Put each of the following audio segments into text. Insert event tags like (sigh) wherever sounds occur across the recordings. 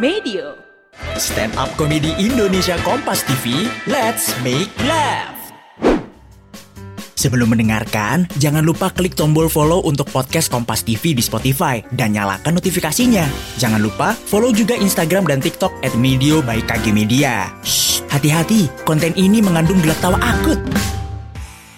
Medio. Stand up komedi Indonesia Kompas TV, let's make laugh. Sebelum mendengarkan, jangan lupa klik tombol follow untuk podcast Kompas TV di Spotify dan nyalakan notifikasinya. Jangan lupa follow juga Instagram dan TikTok at Medio by KG Media. Shh, hati-hati, konten ini mengandung gelak tawa akut.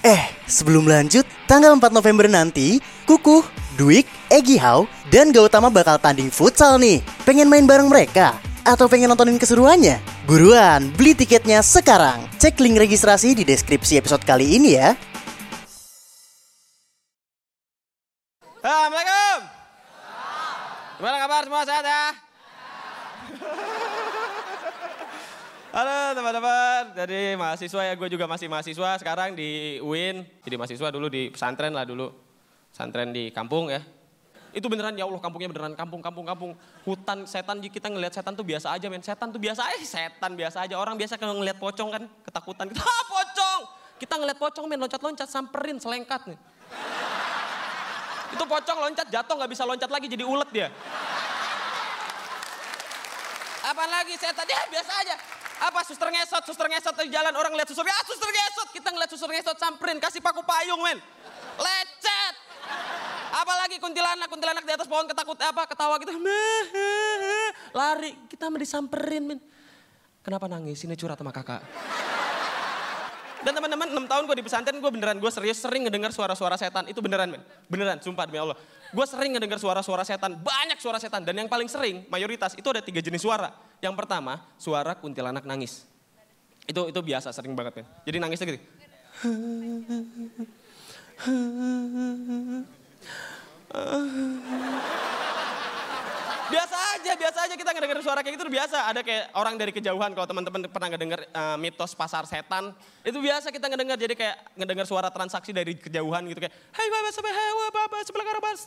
Eh, sebelum lanjut, tanggal 4 November nanti, Kukuh, Dwik, Egi Hau, dan Gautama bakal tanding futsal nih. Pengen main bareng mereka? Atau pengen nontonin keseruannya? Buruan, beli tiketnya sekarang. Cek link registrasi di deskripsi episode kali ini ya. Assalamualaikum. Gimana kabar semua sehat ya? Halo teman-teman, jadi mahasiswa ya, gue juga masih mahasiswa sekarang di UIN. Jadi mahasiswa dulu di pesantren lah dulu, pesantren di kampung ya. Itu beneran ya Allah kampungnya beneran kampung, kampung, kampung. Hutan setan kita ngelihat setan tuh biasa aja men. Setan tuh biasa aja, setan biasa aja. Orang biasa kalau ngelihat pocong kan ketakutan. Kita, (laughs) ah pocong! Kita ngelihat pocong men, loncat-loncat, samperin, selengkat nih. Itu pocong loncat jatuh nggak bisa loncat lagi jadi ulet dia. Apa lagi setan? Ya biasa aja. Apa suster ngesot, suster ngesot di jalan orang lihat suster, ah suster ngesot. Kita ngeliat suster ngesot samperin, kasih paku payung men. Apalagi kuntilanak, kuntilanak di atas pohon ketakut apa ketawa gitu. (laughs) Lari, kita mah disamperin men. Kenapa nangis? Ini curhat sama kakak. Dan teman-teman 6 tahun gue di pesantren gue beneran gue serius sering ngedengar suara-suara setan. Itu beneran men. Beneran sumpah demi Allah. Gue sering ngedengar suara-suara setan. Banyak suara setan. Dan yang paling sering mayoritas itu ada tiga jenis suara. Yang pertama suara kuntilanak nangis. Itu itu biasa sering banget men. Jadi nangisnya gitu. (laughs) Biasa aja, biasa aja kita ngedenger suara kayak gitu biasa. Ada kayak orang dari kejauhan kalau teman-teman pernah ngedenger uh, mitos pasar setan. Itu biasa kita ngedenger jadi kayak ngedenger suara transaksi dari kejauhan gitu kayak hai baba sampai hewa baba sebelah karabas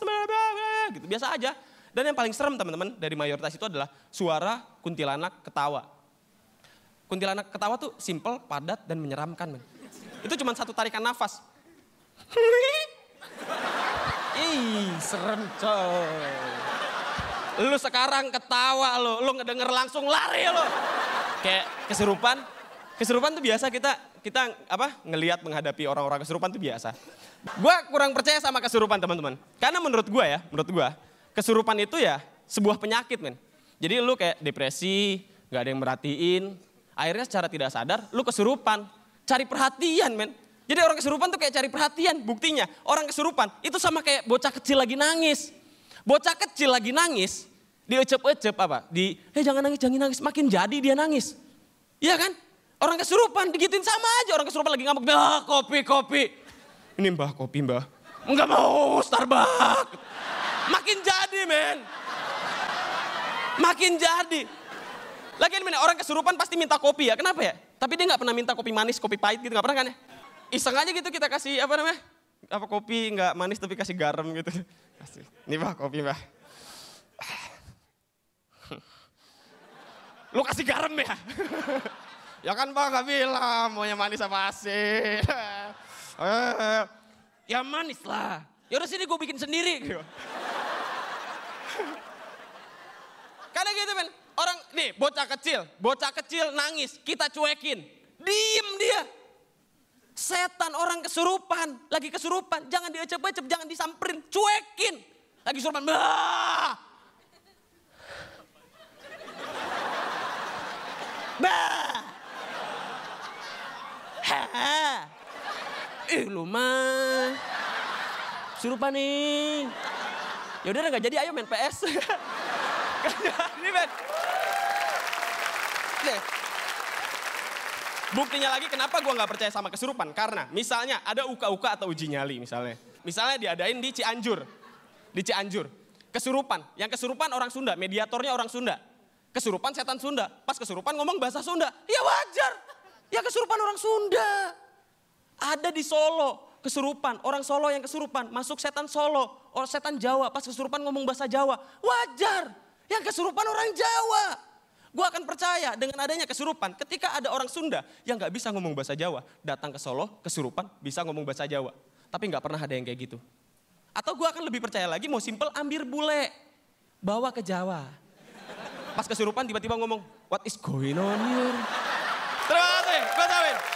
gitu. Biasa aja. Dan yang paling serem teman-teman dari mayoritas itu adalah suara kuntilanak ketawa. Kuntilanak ketawa tuh simple, padat dan menyeramkan. Men. Itu cuma satu tarikan nafas. Ih, serem coy. Lu sekarang ketawa lo, lu ngedenger langsung lari lo. Kayak kesurupan. Kesurupan tuh biasa kita kita apa ngelihat menghadapi orang-orang kesurupan tuh biasa. Gua kurang percaya sama kesurupan teman-teman. Karena menurut gua ya, menurut gua kesurupan itu ya sebuah penyakit men. Jadi lu kayak depresi, nggak ada yang merhatiin. Akhirnya secara tidak sadar lu kesurupan. Cari perhatian men. Jadi orang kesurupan tuh kayak cari perhatian. Buktinya orang kesurupan itu sama kayak bocah kecil lagi nangis. Bocah kecil lagi nangis, diecep-ecep apa? Di, eh jangan nangis, jangan nangis. Makin jadi dia nangis. Iya kan? Orang kesurupan digituin sama aja. Orang kesurupan lagi ngambek, mbah kopi, kopi. Ini mbah kopi mbah. Enggak mau Starbucks. Makin jadi men. Makin jadi. Lagian men, orang kesurupan pasti minta kopi ya. Kenapa ya? Tapi dia nggak pernah minta kopi manis, kopi pahit gitu. Nggak pernah kan ya? Iseng aja gitu kita kasih apa namanya? Apa kopi nggak manis tapi kasih garam gitu. Kasih. Ini bah kopi bah. Lu kasih garam ya? ya kan bang gak bilang maunya manis apa asin. ya manis lah. Ya udah sini gue bikin sendiri. Karena gitu men, orang nih bocah kecil, bocah kecil nangis, kita cuekin. Diem dia. Setan orang kesurupan, lagi kesurupan, jangan diecep-ecep, jangan disamperin, cuekin. Lagi kesurupan, bah. Bah. Ha. Ih lu mah. Kesurupan nih. Ya udah nggak jadi ayo main PS. Ini men. Nih. Buktinya lagi kenapa gue nggak percaya sama kesurupan? Karena misalnya ada uka-uka atau uji nyali misalnya. Misalnya diadain di Cianjur. Di Cianjur. Kesurupan. Yang kesurupan orang Sunda, mediatornya orang Sunda. Kesurupan setan Sunda. Pas kesurupan ngomong bahasa Sunda. Ya wajar. Ya kesurupan orang Sunda. Ada di Solo kesurupan. Orang Solo yang kesurupan. Masuk setan Solo. Orang setan Jawa. Pas kesurupan ngomong bahasa Jawa. Wajar. Yang kesurupan orang Jawa. Gue akan percaya dengan adanya kesurupan. Ketika ada orang Sunda yang gak bisa ngomong bahasa Jawa. Datang ke Solo, kesurupan, bisa ngomong bahasa Jawa. Tapi gak pernah ada yang kayak gitu. Atau gue akan lebih percaya lagi mau simple ambil bule. Bawa ke Jawa. pas kesurupan tiba-tiba ngomong, what is going on here? Terima kasih, gue.